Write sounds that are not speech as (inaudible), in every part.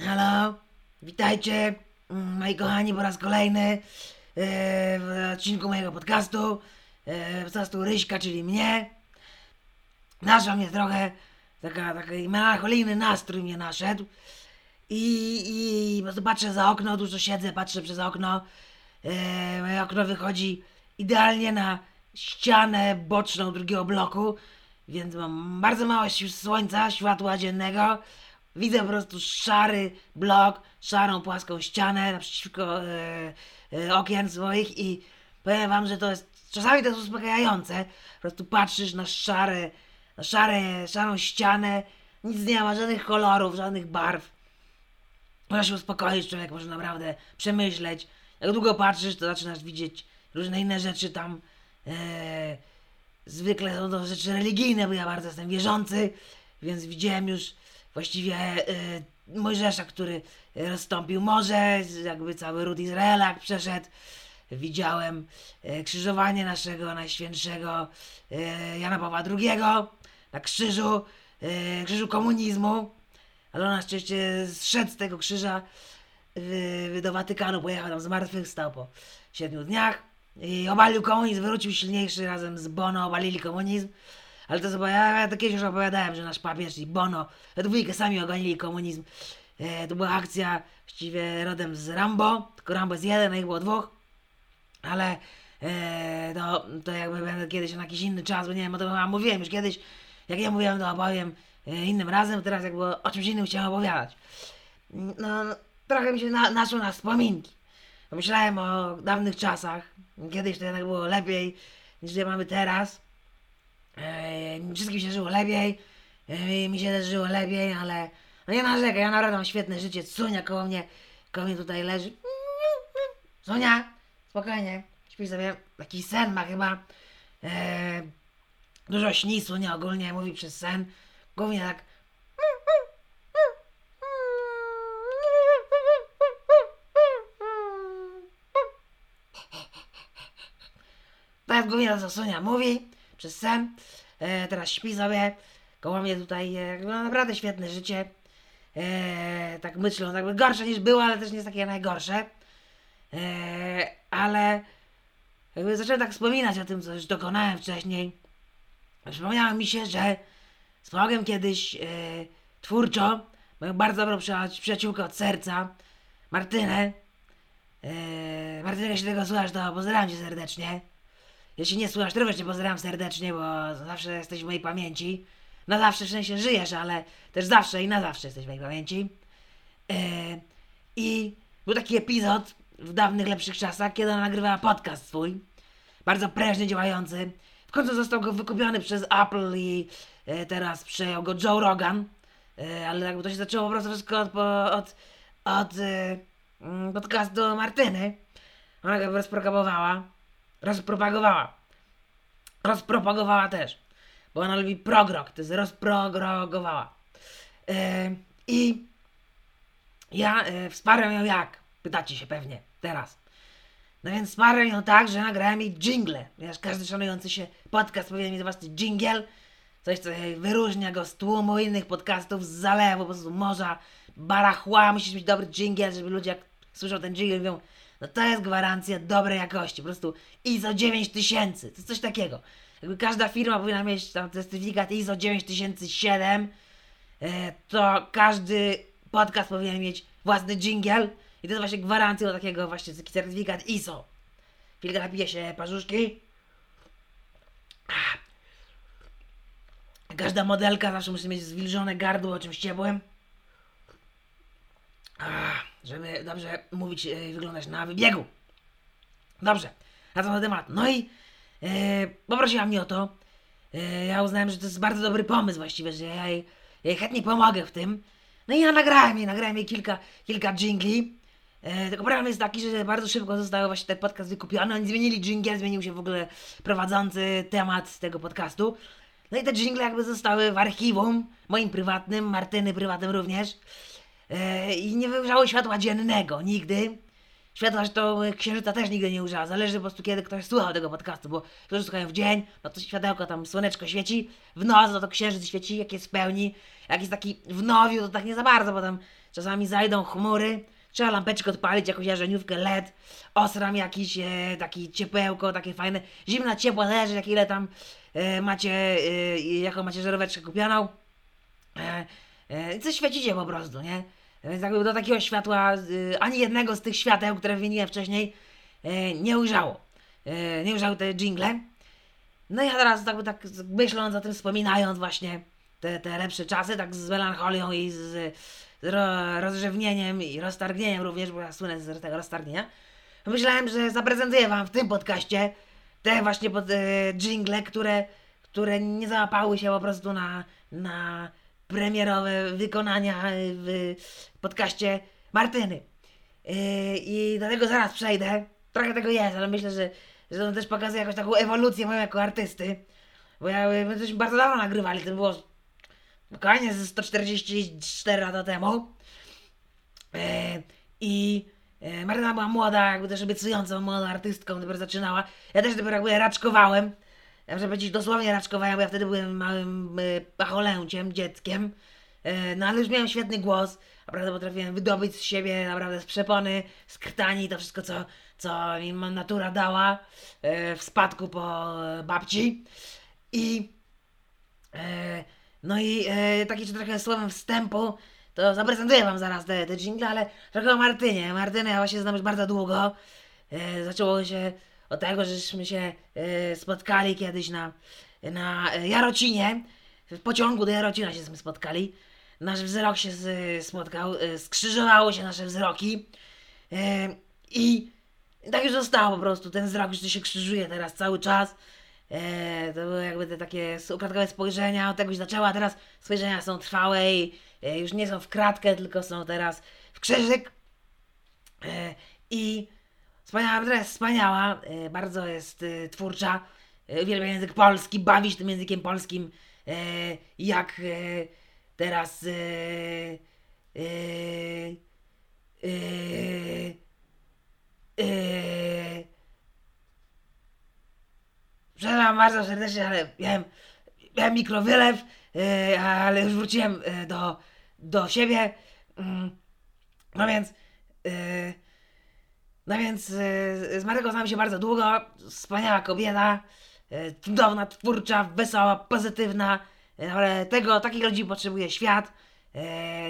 Halo, witajcie, moi kochani, po raz kolejny e, w odcinku mojego podcastu. E, podcastu Ryśka, czyli mnie. Naszła mnie trochę, taka, taki melancholijny nastrój mnie naszedł. I, i patrzę za okno, dużo siedzę, patrzę przez okno. E, moje okno wychodzi idealnie na ścianę boczną drugiego bloku, więc mam bardzo mało słońca, światła dziennego. Widzę po prostu szary blok, szarą płaską ścianę naprzeciwko e, e, okien swoich i powiem wam, że to jest czasami to jest uspokajające. Po prostu patrzysz na szare, na szare, szarą ścianę, nic nie ma, żadnych kolorów, żadnych barw. Można się uspokoić, człowiek może naprawdę przemyśleć. Jak długo patrzysz, to zaczynasz widzieć różne inne rzeczy tam. E, zwykle są to rzeczy religijne, bo ja bardzo jestem wierzący, więc widziałem już właściwie e, Mojżesza, który rozstąpił morze, jakby cały ród Izraela przeszedł. Widziałem e, krzyżowanie naszego najświętszego e, Jana Pawła II na krzyżu, e, krzyżu komunizmu. Ale on na szczęście zszedł z tego krzyża w, do Watykanu, pojechał tam zmartwychwstał po siedmiu dniach i obalił komunizm, wrócił silniejszy razem z Bono, obalili komunizm. Ale to chyba ja, to kiedyś już opowiadałem, że nasz papież i Bono we dwójkę sami ogonili komunizm. E, to była akcja właściwie rodem z Rambo, tylko Rambo jest jeden, a ich było dwóch. Ale e, to, jakby będę kiedyś na jakiś inny czas, bo nie wiem, o tym chyba mówiłem już kiedyś. Jak ja mówiłem, to opowiem e, innym razem, teraz jakby o czymś innym chciałem opowiadać. No, trochę mi się na, naszło na wspominki. Pomyślałem o dawnych czasach. Kiedyś to jednak było lepiej niż że mamy teraz. Wszystkim się żyło lepiej. Mi się też żyło lepiej, ale no nie narzekaj, ja naprawdę mam świetne życie. Sunia koło mnie, koło mnie tutaj leży. Sonia, spokojnie, śpi sobie. Taki sen ma chyba. Dużo śni Sunia ogólnie, mówi przez sen. Głównie tak. Jest głównie to, co Sonia mówi przez sen. E, teraz śpi sobie. Koło mnie tutaj e, no, naprawdę świetne życie. E, tak myślą, jakby gorsze niż było, ale też nie jest takie najgorsze. E, ale jakby zacząłem tak wspominać o tym, co już dokonałem wcześniej. Przypomniało mi się, że spotkałem kiedyś e, twórczo moją bardzo dobrą przyja- przyjaciółkę od serca, Martynę. E, Martynę, jeśli tego słuchasz, to pozdrawiam cię serdecznie. Jeśli nie słuchasz, to również cię pozdrawiam serdecznie, bo zawsze jesteś w mojej pamięci. Na zawsze w sensie żyjesz, ale też zawsze i na zawsze jesteś w mojej pamięci. E, I był taki epizod w dawnych, lepszych czasach, kiedy ona nagrywała podcast swój. Bardzo prężnie działający. W końcu został go wykupiony przez Apple i e, teraz przejął go Joe Rogan. E, ale jakby to się zaczęło po prostu wszystko od, po- od, od mm, podcastu Martyny. Ona go rozpropagowała. Rozpropagowała. Rozpropagowała też. Bo ona lubi progrok, to jest rozprogogowała. E, I ja e, wsparłem ją jak? Pytacie się pewnie teraz. No więc wsparłem ją tak, że nagrałem jej jingle. Ponieważ każdy szanujący się podcast powinien mieć własny jingle. Coś, co wyróżnia go z tłumu innych podcastów, z zalewu, po prostu morza, barachła. Musisz mieć dobry jingle, żeby ludzie jak słyszą ten jingle mówią, no to jest gwarancja dobrej jakości. Po prostu ISO 9000, to jest coś takiego. Jakby każda firma powinna mieć tam certyfikat ISO 9007, e, to każdy podcast powinien mieć własny jingle i to jest właśnie gwarancją takiego właśnie taki certyfikat ISO. Chwilkę napiję się parzuszki. Każda modelka zawsze musi mieć zwilżone gardło czymś ciepłym. Żeby dobrze mówić i wyglądać na wybiegu. Dobrze, na ten temat. No i e, poprosiła mnie o to. E, ja uznałem, że to jest bardzo dobry pomysł właściwie, że ja jej, jej chętnie pomogę w tym. No i ja nagrałem jej, nagrałem jej kilka, kilka jingli. E, tylko problem jest taki, że bardzo szybko został właśnie ten podcast wykupiony. Oni zmienili jingle, zmienił się w ogóle prowadzący temat tego podcastu. No i te jingle jakby zostały w archiwum, moim prywatnym, Martyny prywatnym również. E, I nie wygrzały światła dziennego nigdy. Światła zresztą y, księżyca też nigdy nie używa. Zależy po prostu kiedy ktoś słuchał tego podcastu, bo którzy słuchają w dzień, no to światełko tam słoneczko świeci, w noc no to księżyc świeci, jak jest w pełni, jak jest taki w nowiu, to tak nie za bardzo, bo tam czasami zajdą chmury, trzeba lampeczkę odpalić, jakąś jarzeniówkę LED, osram jakiś, e, taki ciepełko, takie fajne, zimna, ciepła, zależy jak ile tam e, macie, e, jaką macie żaróweczkę kupioną. E, e, co świecicie po prostu, nie? Więc jakby do takiego światła, y, ani jednego z tych świateł, które wymieniłem wcześniej, e, nie ujrzało. E, nie ujrzały te jingle. No i ja teraz tak, tak myśląc o tym, wspominając właśnie te, te lepsze czasy, tak z melancholią i z, z ro, rozrzewnieniem i roztargnieniem również, bo ja słynę z tego roztargnienia, myślałem, że zaprezentuję wam w tym podcaście te właśnie pod, e, jingle, które, które nie załapały się po prostu na, na premierowe wykonania w podcaście Martyny. Yy, I do tego zaraz przejdę. Trochę tego jest, ale myślę, że, że on też pokazuje jakąś taką ewolucję moją jako artysty. Bo ja, my żeśmy bardzo dawno nagrywali, to było spokojnie ze 144 lata temu. I Martyna była młoda, jakby też obiecującą młodą artystką, dopiero zaczynała. Ja też dopiero jakby raczkowałem. Ja muszę powiedzieć dosłownie raczkowałem, bo ja wtedy byłem małym y, pacholęciem, dzieckiem. Y, no ale już miałem świetny głos. Naprawdę potrafiłem wydobyć z siebie, naprawdę z przepony, z krtani, to wszystko, co, co mi natura dała y, w spadku po babci. I no i y, taki trochę słowem wstępu, to zaprezentuję wam zaraz te, te jingle, ale trochę o Martynie. Martynę ja właśnie znam już bardzo długo. Y, zaczęło się od tego, żeśmy się y, spotkali kiedyś na, na Jarocinie. W pociągu do Jarocina się spotkali. Nasz wzrok się z, spotkał, y, skrzyżowały się nasze wzroki. Y, I tak już zostało po prostu. Ten wzrok już się krzyżuje teraz cały czas. to były jakby te takie ukradkowe spojrzenia. Od tego się zaczęła, teraz spojrzenia są trwałe i już nie są w kratkę, tylko są teraz w krzyżyk. I Wspaniała, jest wspaniała, e, bardzo jest e, twórcza, e, uwielbia język polski, bawi się tym językiem polskim, jak teraz Przepraszam bardzo serdecznie, ale miałem, miałem mikrowylew, ale już wróciłem do, do siebie. Mm, no więc no więc yy, z Marego znamy się bardzo długo. Wspaniała kobieta, yy, cudowna, twórcza, wesoła, pozytywna. Ale tego, takich ludzi potrzebuje świat.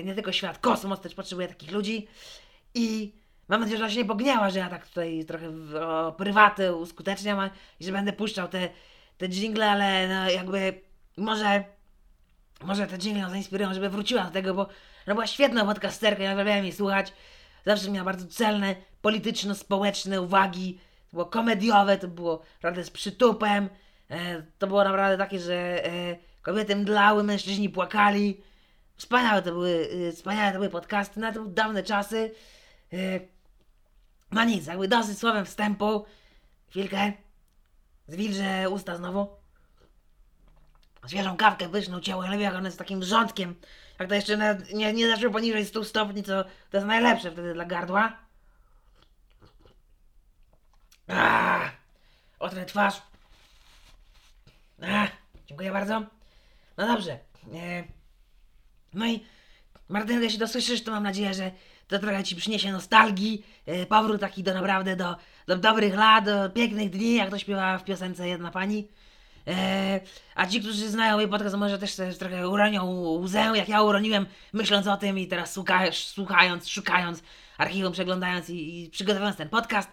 Nie tylko świat, kosmos też potrzebuje takich ludzi. I mam nadzieję, że ona się nie pogniała, że ja tak tutaj trochę o prywaty uskuteczniam i że będę puszczał te, te jingle, ale no jakby może, może te jingle ją zainspirują, żeby wróciła do tego, bo no była świetna podcasterka, ja uwielbiałem jej słuchać. Zawsze miała bardzo celne, polityczno-społeczne uwagi. To było komediowe, to było naprawdę z przytupem. E, to było naprawdę takie, że e, kobiety mdlały, mężczyźni płakali. Wspaniałe to były, e, wspaniałe to były podcasty, na to były dawne czasy. E, no nic, jakby dosyć słowem wstępu. Chwilkę. Zwilżę usta znowu. Świeżą kawkę pyszną ciało, ale jak one z takim rządkiem. Jak to jeszcze nie, nie zawsze poniżej 100 stopni, to, to jest najlepsze wtedy dla gardła. Ah, otrę twarz. Ah, dziękuję bardzo. No dobrze. E, no i Martyn, jeśli to słyszysz, to mam nadzieję, że to trochę ci przyniesie nostalgii, e, powrót taki do naprawdę do, do dobrych lat, do pięknych dni, jak to śpiewa w piosence jedna pani. E, a ci, którzy znają mój podcast, może też trochę uronią łzę, jak ja uroniłem, myśląc o tym i teraz słuchając, słuchając szukając archiwum, przeglądając i, i przygotowując ten podcast.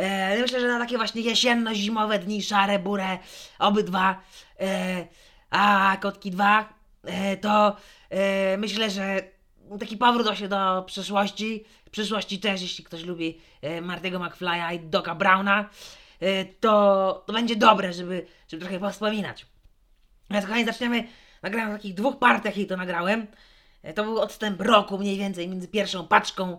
E, myślę, że na takie właśnie jesienno-zimowe dni, szare, burę, obydwa, e, a kotki dwa, e, to e, myślę, że taki powrót właśnie do przeszłości, przyszłości też, jeśli ktoś lubi e, Martego McFly'a i Doka Browna, e, to, to będzie dobre, żeby, żeby trochę wspominać. Więc kochani, zaczniemy, nagrałem w takich dwóch partiach i to nagrałem. To był odstęp roku mniej więcej między pierwszą paczką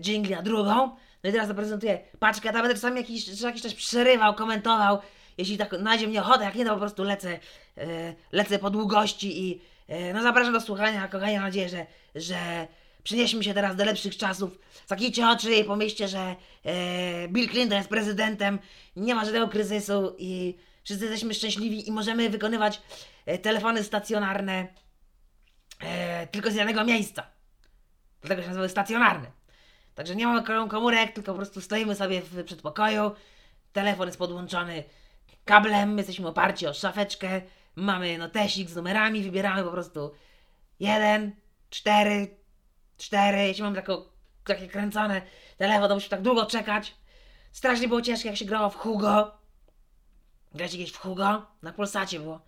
jingli a drugą. No i teraz zaprezentuję paczkę, tam będę czasami jakiś, jakiś czas przerywał, komentował. Jeśli tak znajdzie mnie ochota, jak nie, to po prostu lecę, e, lecę po długości i e, no zapraszam do słuchania, kochani, mam nadzieję, że, że Przenieśmy się teraz do lepszych czasów. Zakijcie oczy i pomyślcie, że e, Bill Clinton jest prezydentem, nie ma żadnego kryzysu i wszyscy jesteśmy szczęśliwi i możemy wykonywać telefony stacjonarne tylko z jednego miejsca. Dlatego się nazywały stacjonarne. Także nie mamy kom- komórek, tylko po prostu stoimy sobie w przedpokoju, telefon jest podłączony kablem, jesteśmy oparci o szafeczkę, mamy notesik z numerami, wybieramy po prostu jeden, cztery, cztery, jeśli mamy tako, takie kręcone telefon, to musimy tak długo czekać. Strasznie było ciężko, jak się grało w Hugo. Grać jakieś w Hugo? Na Polsacie było.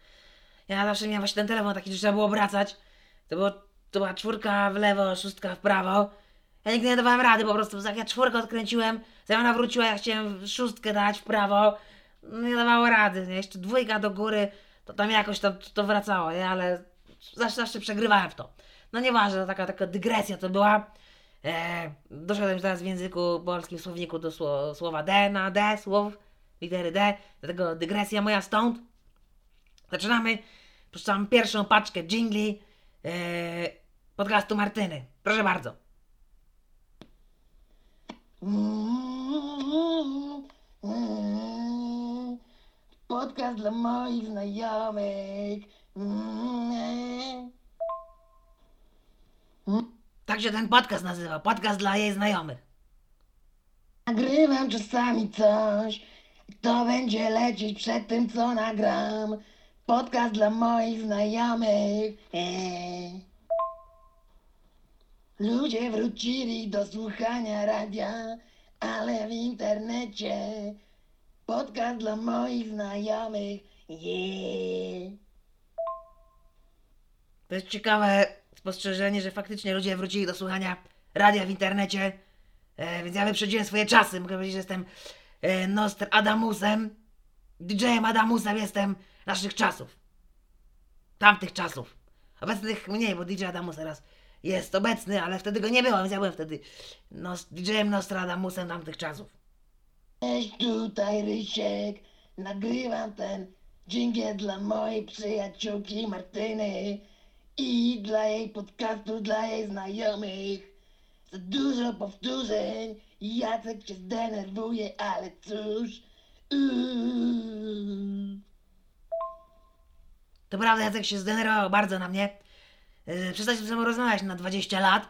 Ja zawsze miałem właśnie ten telefon taki, że trzeba było obracać. To, było, to była czwórka w lewo, szóstka w prawo. Ja nigdy nie dawałem rady po prostu. Jak ja czwórkę odkręciłem, zanim ona wróciła, ja chciałem szóstkę dać w prawo. No nie dawało rady, nie? Jeszcze dwójka do góry, to tam jakoś to, to wracało, nie? Ale zawsze, zawsze przegrywałem w to. No nieważne, taka, taka dygresja to była. E, doszedłem teraz w języku polskim w słowniku do sło, słowa D na D, słów, litery D, dlatego dygresja moja stąd. Zaczynamy. Puszczam pierwszą paczkę jingli e, podcastu Martyny. Proszę bardzo. Podcast dla moich znajomych. Tak się ten podcast nazywa. Podcast dla jej znajomych. Nagrywam czasami coś, to będzie lecieć przed tym, co nagram. Podcast dla moich znajomych. Eee. Ludzie wrócili do słuchania radia, ale w internecie. Podcast dla moich znajomych. Yeah. To jest ciekawe spostrzeżenie, że faktycznie ludzie wrócili do słuchania radia w internecie. E, więc ja wyprzedziłem swoje czasy. Mogę powiedzieć, że jestem e, Nostradamusem. DJ-em Adamusem jestem naszych czasów. Tamtych czasów. Obecnych mniej, bo DJ Adamus teraz jest obecny, ale wtedy go nie było, więc ja byłem wtedy nos, DJ-em Nostradamusem tamtych czasów. Cześć, tutaj Rysiek. Nagrywam ten dżingiel dla mojej przyjaciółki Martyny i dla jej podcastu, dla jej znajomych. Za dużo powtórzeń, Jacek się zdenerwuje, ale cóż. Uuu. To prawda, Jacek się zdenerwował bardzo na mnie. Yy, Przestaliśmy ze sobą rozmawiać na 20 lat,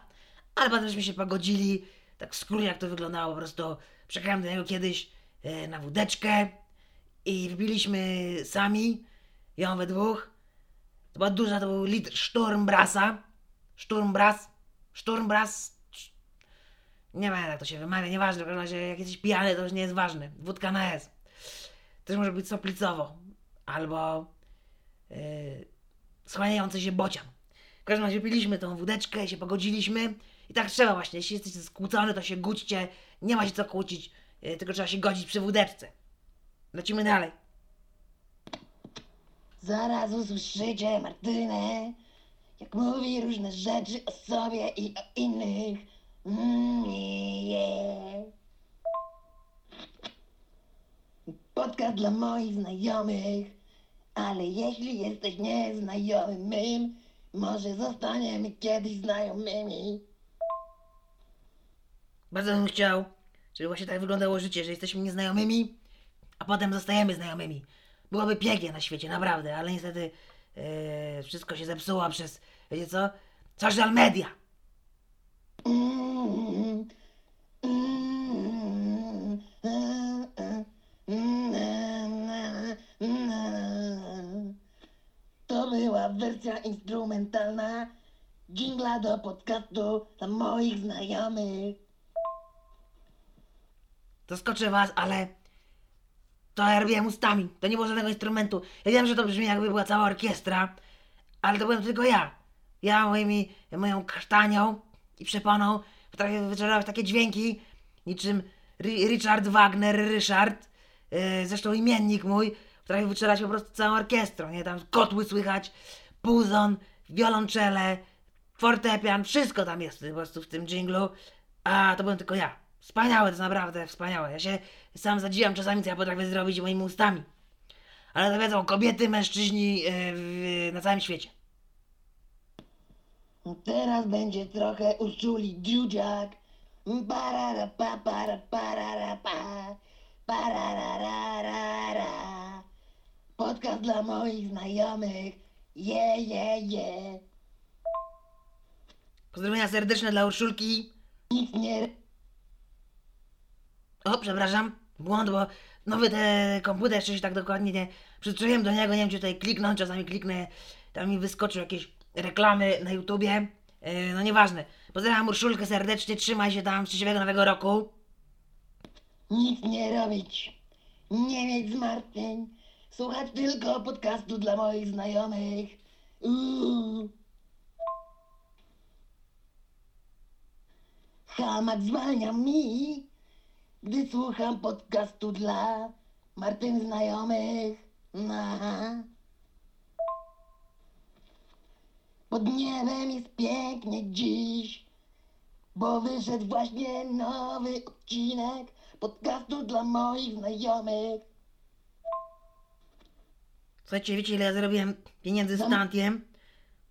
ale potem żeśmy się pogodzili. Tak w skrócie, jak to wyglądało, po prostu przekałem do niego kiedyś yy, na wódeczkę i wypiliśmy sami, ją we dwóch. To była duża, to był litr Sturmbrasa. Sturmbras. Sturmbras. Nie wiem jak to się wymawia, nieważne. W każdym razie jak jesteś pijany, to już nie jest ważne. Wódka na S. Też może być soplicowo. Albo yy, słaniający się bocian. W każdym razie piliśmy tą wódeczkę się pogodziliśmy. I tak trzeba właśnie. Jeśli jesteście skłócony, to się gódźcie. Nie ma się co kłócić, yy, tylko trzeba się godzić przy wódeczce. Lecimy dalej. Zaraz usłyszycie Martynę, jak mówi różne rzeczy o sobie i o innych. Mm, yeah. Podcast dla moich znajomych, ale jeśli jesteś nieznajomym mym, może zostaniemy kiedyś znajomymi. Bardzo bym chciał, żeby właśnie tak wyglądało życie, że jesteśmy nieznajomymi, a potem zostajemy znajomymi. Byłoby pięknie na świecie, naprawdę, ale niestety e, wszystko się zepsuło przez, wiecie co? Social media. To wersja instrumentalna dżingla do podcastu dla moich znajomych. Zaskoczę was, ale to ja robiłem ustami. To nie było żadnego instrumentu. Ja wiem, że to brzmi jakby była cała orkiestra, ale to byłem tylko ja. Ja moimi, moją kasztanią i przeponą potrafię wyczarować takie dźwięki, niczym Ri- Richard Wagner, Ryszard, yy, zresztą imiennik mój, potrafię wyczarać po prostu całą orkiestrą, nie? Tam kotły słychać, puzon, wiolonczele, fortepian, wszystko tam jest po prostu w tym dżinglu, a to byłem tylko ja. Wspaniałe, to jest naprawdę wspaniałe. Ja się sam zadziwiam czasami, co ja potrafię zrobić moimi ustami. Ale to wiedzą kobiety, mężczyźni yy, w, na całym świecie. Teraz będzie trochę uczuli dziudziak. Parara pa para parara pa. Pararararara. Podcast dla moich znajomych. Je, je, je. Pozdrowienia serdeczne dla Urszulki. Nic nie... O, przepraszam, błąd, bo nowy ten komputer jeszcze się tak dokładnie nie przyzwyczaiłem do niego, nie wiem czy tutaj kliknąć, czasami kliknę, tam mi wyskoczą jakieś reklamy na YouTubie, yy, no nieważne. Pozdrawiam Urszulkę serdecznie, trzymaj się tam, szczęśliwego nowego roku. Nic nie robić, nie mieć zmartwień, słuchać tylko podcastu dla moich znajomych. Hamak zwalnia mi, gdy słucham podcastu dla Martyn znajomych. Aha. Pod niebem jest pięknie dziś, bo wyszedł właśnie nowy odcinek podcastu dla moich znajomych. Słuchajcie, wiecie ile ja zarobiłem pieniędzy z. Tantiem?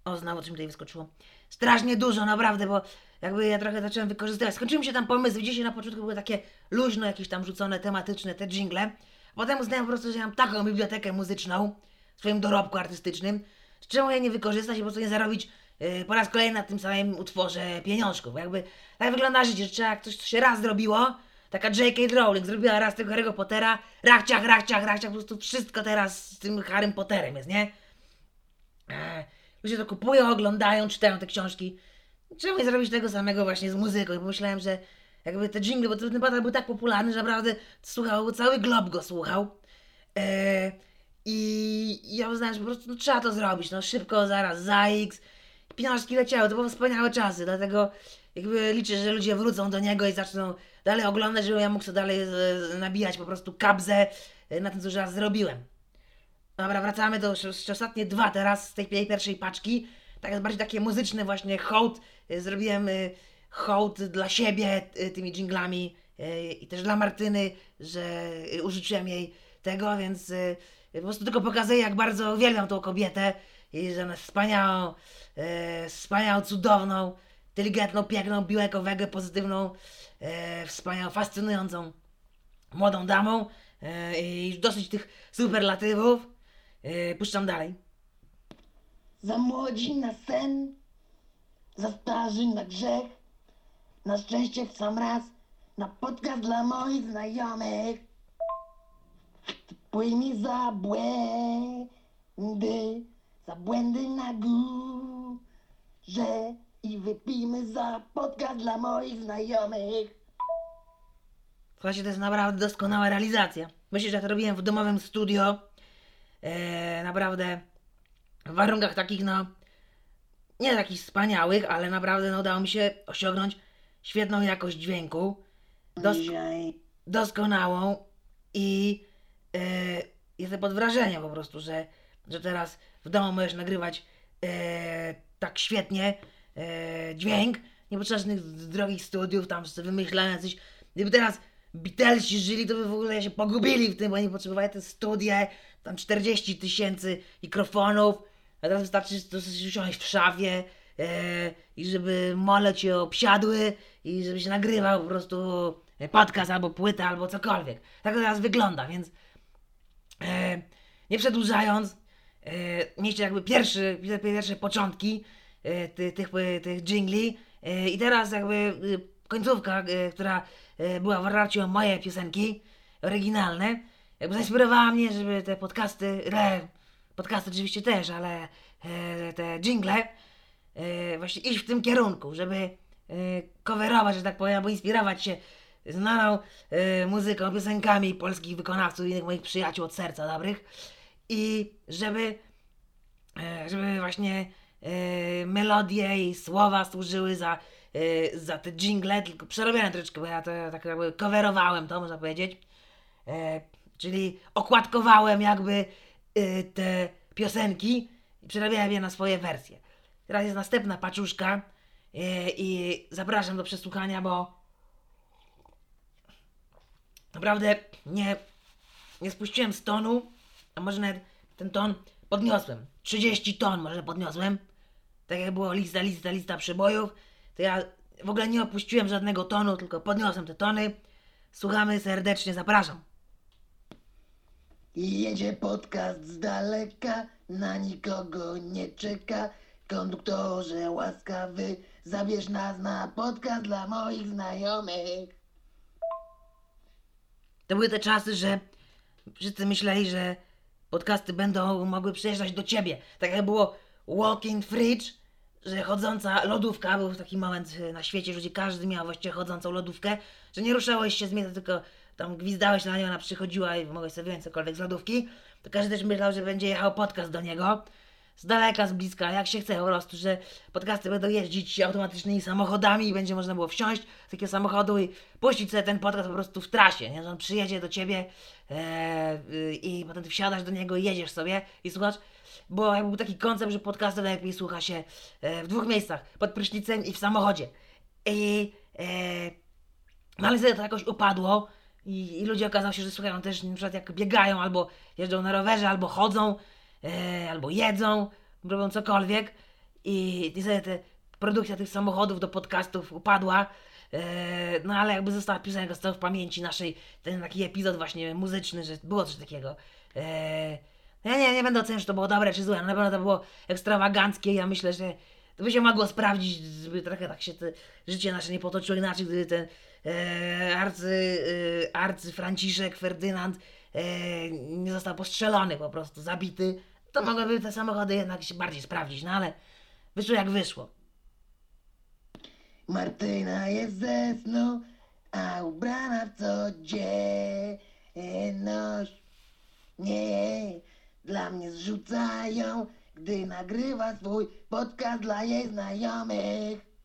O, znowu coś mi tutaj wyskoczyło. Strasznie dużo, naprawdę, bo jakby ja trochę zacząłem wykorzystywać. Skończyły mi się tam pomysły. Dzisiaj na początku były takie luźno, jakieś tam rzucone, tematyczne, te jingle. Potem uznałem po prostu, że mam taką bibliotekę muzyczną w swoim dorobku artystycznym, że czemu ja nie wykorzystać i po prostu nie zarobić yy, po raz kolejny na tym samym utworze pieniążków. Jakby tak wygląda życie, że trzeba jak coś się raz zrobiło, taka J.K. Rowling zrobiła raz tego Harry'ego Pottera, rachciach, rachciach, rachciach, po prostu wszystko teraz z tym Harrym Potterem jest, nie? Eee, ludzie to kupują, oglądają, czytają te książki. Czemu nie zrobić tego samego właśnie z muzyką? I pomyślałem, że jakby te jingle, bo ten Potter był tak popularny, że naprawdę słuchał, cały glob go słuchał. Eee, I ja uznałem, że po prostu no, trzeba to zrobić, no szybko, zaraz, za X. Pieniążki leciały, to były wspaniałe czasy, dlatego jakby liczę, że ludzie wrócą do niego i zaczną dalej oglądać, żebym ja mógł sobie dalej nabijać po prostu kabzę e, na tym, co już raz zrobiłem. Dobra, wracamy do ostatnie dwa teraz z tej pi- pierwszej paczki. Tak bardziej takie muzyczne właśnie hołd. Y, Zrobiłem y, hołd dla siebie tymi jinglami y, i też dla Martyny, że użyczyłem jej tego, więc po prostu tylko pokazuję jak bardzo uwielbiam tą kobietę i że ona jest wspaniałą, wspaniałą, cudowną, inteligentną, piękną, biłego, wegę, pozytywną, y, wspaniałą, fascynującą młodą damą y, i dosyć tych superlatywów. Yy, puszczam dalej. Za młodzi na sen, za starzy na grzech, na szczęście w sam raz, na podcast dla moich znajomych. Płyj mi za błędy, za błędy na górze i wypijmy za podcast dla moich znajomych. Słuchajcie, to jest naprawdę doskonała realizacja. Myślę, że ja to robiłem w domowym studio. Eee, naprawdę w warunkach takich, no, nie takich wspaniałych, ale naprawdę no, udało mi się osiągnąć świetną jakość dźwięku. Dos- Dzisiaj doskonałą i e, jestem pod wrażeniem po prostu, że, że teraz w domu możesz nagrywać e, tak świetnie e, dźwięk, nie potrzeba żadnych drogich studiów, tam sobie wymyślania coś. Gdyby teraz Beatlesi żyli, to by w ogóle się pogubili w tym, bo oni potrzebowali te studie, tam 40 tysięcy mikrofonów, a teraz wystarczy sobie usiąść w szafie e, i żeby mole cię obsiadły i żeby się nagrywał po prostu podcast albo płyta albo cokolwiek. Tak to teraz wygląda, więc e, nie przedłużając, e, mieliście jakby pierwszy, pierwsze początki e, ty, tych, tych jingli e, i teraz jakby e, końcówka, e, która e, była w oparciu o moje piosenki oryginalne, jakby zainspirowała mnie, żeby te podcasty, re, podcasty oczywiście też, ale e, te jingle e, właśnie iść w tym kierunku, żeby e, coverować, że tak powiem, albo inspirować się znaną e, muzyką, piosenkami polskich wykonawców innych moich przyjaciół od serca dobrych. I żeby e, żeby właśnie e, melodie i słowa służyły za, e, za te jingle, tylko przerobiłem troszeczkę, bo ja to tak jakby coverowałem to, można powiedzieć. E, czyli okładkowałem jakby te piosenki i przerabiałem je na swoje wersje. Teraz jest następna paczuszka i zapraszam do przesłuchania, bo naprawdę nie, nie spuściłem z tonu, a może nawet ten ton podniosłem. 30 ton może podniosłem. Tak jak było lista, lista, lista przebojów, to ja w ogóle nie opuściłem żadnego tonu, tylko podniosłem te tony. Słuchamy serdecznie, zapraszam. Jedzie podcast z daleka, na nikogo nie czeka. Konduktorze łaskawy, zabierz nas na podcast dla moich znajomych. To były te czasy, że wszyscy myśleli, że podcasty będą mogły przyjeżdżać do ciebie. Tak jak było walking fridge, że chodząca lodówka, był taki moment na świecie, że każdy miał właściwie chodzącą lodówkę, że nie ruszałeś się z miejsca, tylko tam gwizdałeś na nią, ona przychodziła i mogłeś sobie wziąć cokolwiek z lodówki. To każdy też myślał, że będzie jechał podcast do niego. Z daleka, z bliska, jak się chce po prostu, że podcasty będą jeździć automatycznymi samochodami i będzie można było wsiąść z takiego samochodu i puścić sobie ten podcast po prostu w trasie, nie? Że on przyjedzie do ciebie e, i potem ty wsiadasz do niego i jedziesz sobie i słuchasz. Bo był taki koncept, że podcasty najlepiej słucha się e, w dwóch miejscach, pod prysznicem i w samochodzie. I e, no ale wtedy to jakoś upadło i, i ludzie okazało się, że słuchają też na przykład jak biegają, albo jeżdżą na rowerze, albo chodzą, e, albo jedzą, robią cokolwiek i, i sobie te produkcja tych samochodów do podcastów upadła. E, no ale jakby została piosenka została w pamięci naszej, ten taki epizod właśnie muzyczny, że było coś takiego. E, ja nie, nie będę oceniał, czy to było dobre czy złe, no na pewno to było ekstrawaganckie, ja myślę, że to by się mogło sprawdzić, żeby trochę tak się te życie nasze nie potoczyło inaczej, gdyby ten e, arcy, e, arcy Franciszek Ferdynand e, nie został postrzelony po prostu, zabity, to mogłyby te samochody jednak się bardziej sprawdzić, no ale wyszło jak wyszło. Martyna jest ze snu, a ubrana w codzienność. Nie, dla mnie zrzucają, gdy nagrywa swój podcast dla jej znajomych.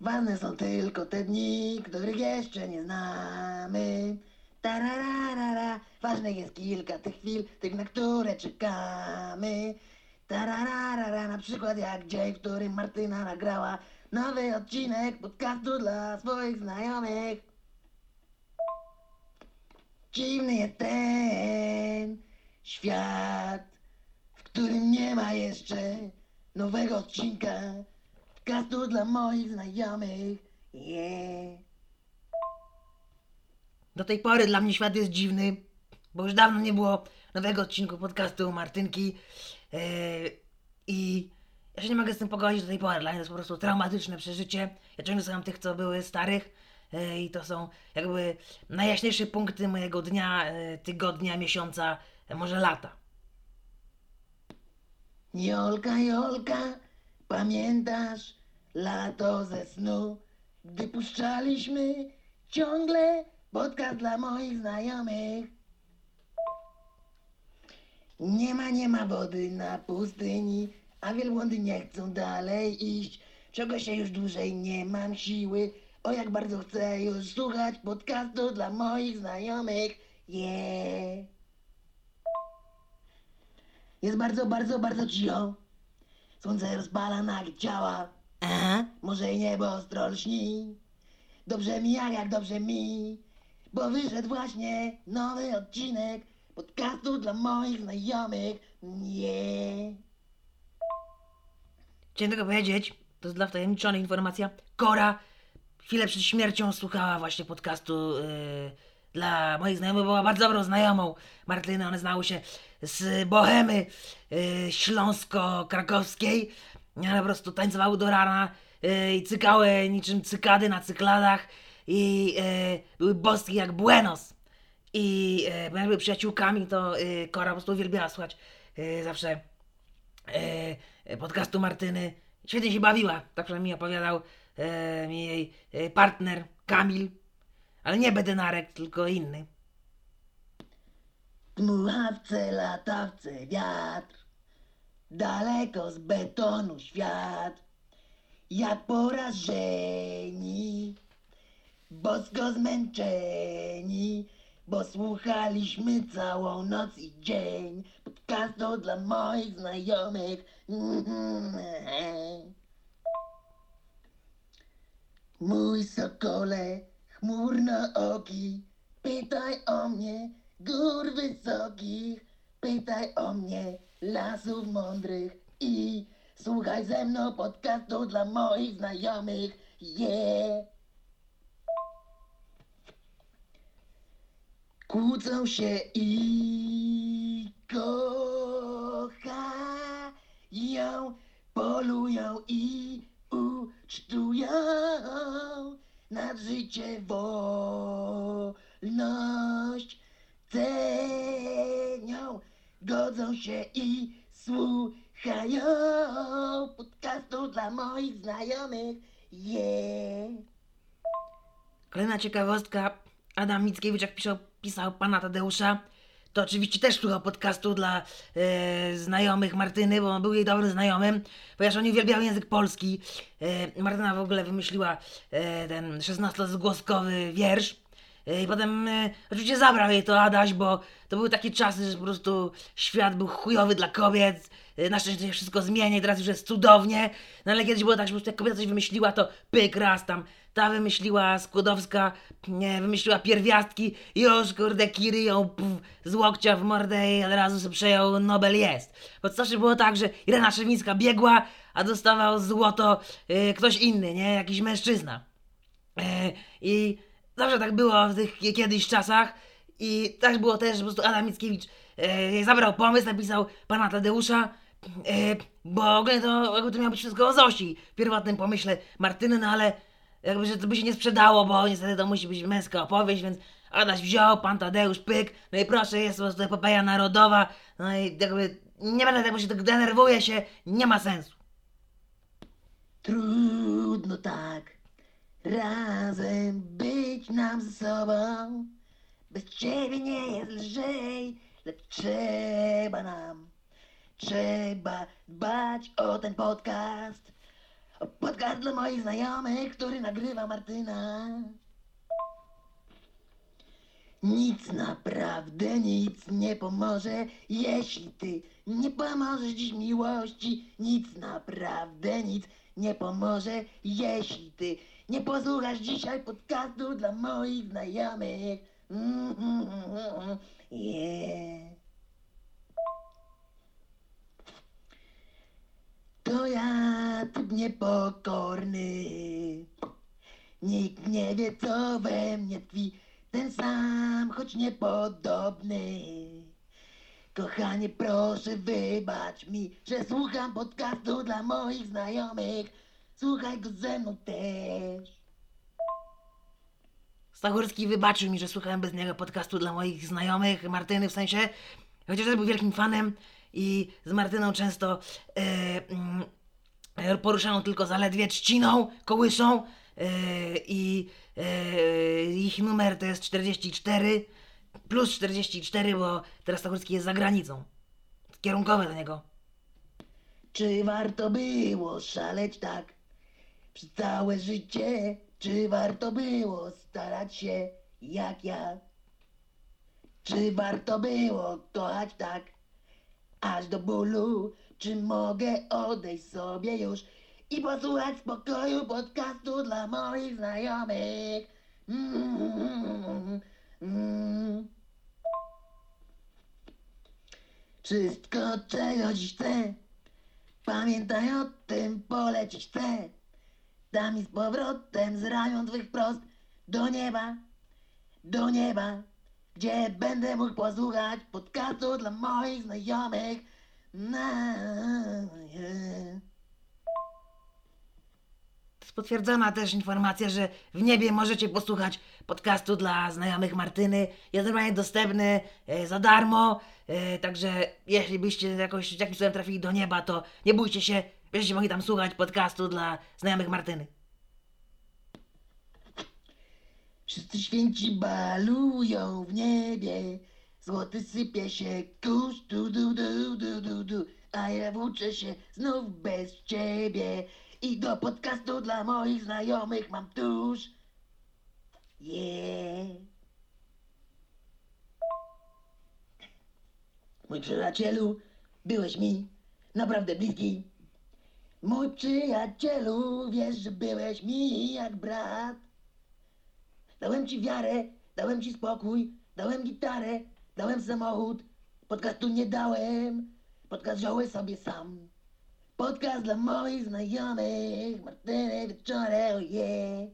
Ważne są tylko te dni, których jeszcze nie znamy. Tarararara, ważnych jest kilka tych chwil, tych na które czekamy. Tarararara, na przykład jak dzień, w którym Martyna nagrała nowy odcinek podcastu dla swoich znajomych. Dziwny jest ten świat, w którym nie ma jeszcze nowego odcinka podcastu dla moich znajomych. Yeah. Do tej pory dla mnie świat jest dziwny, bo już dawno nie było nowego odcinku podcastu Martynki yy, i ja się nie mogę z tym pogodzić do tej pory. Dla mnie to jest po prostu traumatyczne przeżycie. Ja ciągle słucham tych, co były starych i to są jakby najjaśniejsze punkty mojego dnia, yy, tygodnia, miesiąca, yy, może lata. Jolka, Jolka, pamiętasz lato ze snu, gdy puszczaliśmy ciągle podcast dla moich znajomych? Nie ma, nie ma wody na pustyni, a wielbłądy nie chcą dalej iść. Czego się już dłużej nie mam siły, o jak bardzo chcę już słuchać podcastu dla moich znajomych. Yeah. Jest bardzo, bardzo, bardzo cicho. Słońce rozpala nagie ciała. Aha. Może i niebo ostro lśni. Dobrze mi, jak, jak dobrze mi. Bo wyszedł właśnie nowy odcinek podcastu dla moich znajomych. Nie. Chciałem tylko powiedzieć, to jest dla wtajemniczonej informacja, Kora chwilę przed śmiercią słuchała właśnie podcastu yy, dla moich znajomych, była bardzo dobrą znajomą Martyny, one znały się z Bohemy yy, śląsko-krakowskiej, one po prostu tańcowały do rana yy, i cykały niczym cykady na cykladach i yy, były boskie jak Buenos. I bo jak były przyjaciółkami, to yy, Kora po prostu uwielbiała słuchać zawsze e, podcastu Martyny. Świetnie się bawiła, tak przynajmniej opowiadał e, mi jej e, partner Kamil, ale nie Bedynarek, tylko inny. Dmuchawce, latawce, wiatr. Daleko z betonu świat. Jak porażeni. Bosko zmęczeni. Bo słuchaliśmy całą noc i dzień podcastu dla moich znajomych. (laughs) Mój sokole, chmurno oki, pytaj o mnie, gór wysokich, Pytaj o mnie lasów mądrych i słuchaj ze mną podcastu dla moich znajomych. Yeah. Kłócą się i kochają, polują i ucztują nad życie wolność cenią, godzą się i słuchają podcastu dla moich znajomych. Yeah. Kolejna ciekawostka. Adam Mickiewicz, jak pisał, pisał pana Tadeusza, to oczywiście też słuchał podcastu dla e, znajomych Martyny, bo on był jej dobrym znajomym, ponieważ oni uwielbiały język polski. E, Martyna w ogóle wymyśliła e, ten 16-zgłoskowy wiersz. E, I potem e, oczywiście zabrał jej to Adaś, bo to były takie czasy, że po prostu świat był chujowy dla kobiet. E, Na szczęście się wszystko zmienia i teraz już jest cudownie. No ale kiedyś było tak, że po prostu jak kobieta coś wymyśliła, to pyk raz tam. Ta wymyśliła Skłodowska, nie, wymyśliła pierwiastki i już kurde Kiry ją puf, z łokcia w mordę i od razu sobie przejął Nobel jest. Bo to zawsze było tak, że Irena Szewińska biegła, a dostawał złoto e, ktoś inny, nie? Jakiś mężczyzna. E, I zawsze tak było w tych kiedyś czasach. I tak było też, po prostu Adam Mickiewicz e, zabrał pomysł, napisał pana Tadeusza, e, bo ogólnie to, to miało być wszystko o Zosi w pierwotnym pomyśle Martyny, no ale jakby, że to by się nie sprzedało, bo niestety to musi być męska opowieść, więc Adaś wziął, pan Tadeusz, pyk, no i proszę, jest po prostu epopeja narodowa, no i jakby nie będę bo się tak denerwuję się, nie ma sensu. Trudno tak razem być nam ze sobą. Bez ciebie nie jest lżej, lecz trzeba nam, trzeba dbać o ten podcast. O podcast dla moich znajomych, który nagrywa Martyna. Nic naprawdę nic nie pomoże, jeśli ty nie pomożesz dziś miłości. Nic naprawdę nic nie pomoże, jeśli ty nie posłuchasz dzisiaj podcastu dla moich znajomych. Mm, mm, mm, mm, Yeah. To ja typ niepokorny. Nikt nie wie, co we mnie tkwi, ten sam, choć niepodobny. Kochanie, proszę wybacz mi, że słucham podcastu dla moich znajomych. Słuchaj go ze mną też. Stachurski wybaczył mi, że słuchałem bez niego podcastu dla moich znajomych, Martyny w sensie, chociaż był wielkim fanem i z Martyną często e, mm, poruszają tylko zaledwie trzciną, kołyszą e, i e, ich numer to jest 44 plus 44, bo teraz Stachurski jest za granicą. Kierunkowe do niego. Czy warto było szaleć tak przez całe życie? Czy warto było starać się jak ja? Czy warto było kochać tak aż do bólu? Czy mogę odejść sobie już i posłuchać spokoju podcastu dla moich znajomych? Wszystko, czego dziś chcę, pamiętaj o tym, polecić chcę. Dam mi z powrotem z ramion twych prost do nieba, do nieba, gdzie będę mógł posłuchać podcastu dla moich znajomych. Na, potwierdzona też informacja, że w niebie możecie posłuchać podcastu dla znajomych Martyny. Jest normalnie dostępny e, za darmo. E, także jeśli byście jakoś jakimś cudem trafili do nieba, to nie bójcie się, będziecie mogli tam słuchać podcastu dla znajomych Martyny. Wszyscy święci balują w niebie, złoty sypie się kurz, du du du du du du, a ja włóczę się znów bez ciebie i do podcastu dla moich znajomych mam tuż. Yeah. Mój przyjacielu, byłeś mi naprawdę bliski. Mój przyjacielu, wiesz, że byłeś mi jak brat. Dałem ci wiarę, dałem ci spokój, dałem gitarę, dałem samochód, Podcastu nie dałem, podcast wziąłem sobie sam. Podcast dla moich znajomych, Martyny Wieczorem, oje.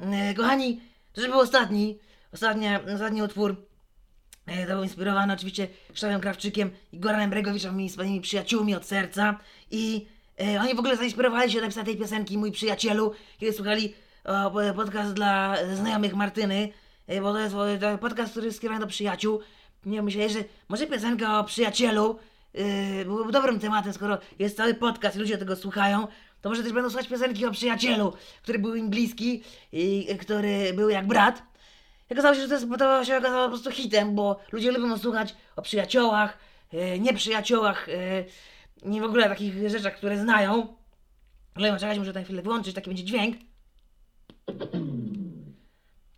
E, kochani, to już był ostatni, ostatnia, ostatni utwór. E, to był inspirowany oczywiście Krzysztofem Krawczykiem i Goranem Bregowiczem, moimi wspaniałymi przyjaciółmi od serca. I e, oni w ogóle zainspirowali się do napisania tej piosenki, mój przyjacielu, kiedy słuchali podcast dla e, znajomych Martyny, e, bo to jest e, to podcast, który jest skierowany do przyjaciół. Nie myśleli, że może piosenka o przyjacielu byłoby dobrym tematem, skoro jest cały podcast i ludzie tego słuchają, to może też będą słuchać piosenki o przyjacielu, który był im bliski i który był jak brat. Okazało się, że to, jest, to się okazało po prostu hitem, bo ludzie lubią słuchać o przyjaciołach, nieprzyjaciołach, nie w ogóle takich rzeczach, które znają. Ale czekać, muszę na chwilę wyłączyć, taki będzie dźwięk. (clears throat)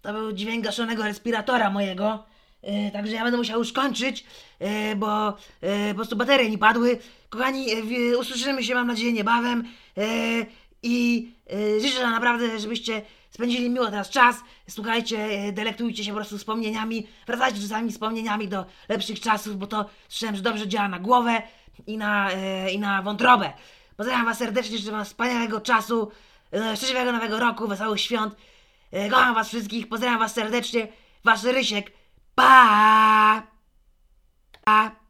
To był dźwięk gaszonego respiratora mojego. E, także ja będę musiał już kończyć, e, bo e, po prostu baterie mi padły. Kochani, e, w, usłyszymy się mam nadzieję niebawem e, i e, życzę naprawdę, żebyście spędzili miło teraz czas. Słuchajcie, delektujcie się po prostu wspomnieniami. Wracajcie czasami wspomnieniami do lepszych czasów, bo to słyszałem, że dobrze działa na głowę i na, i na wątrobę. Pozdrawiam was serdecznie, życzę wam wspaniałego czasu, E, szczęśliwego nowego roku, wesołych świąt. E, kocham was wszystkich, pozdrawiam was serdecznie. Wasz Rysiek. Pa! pa.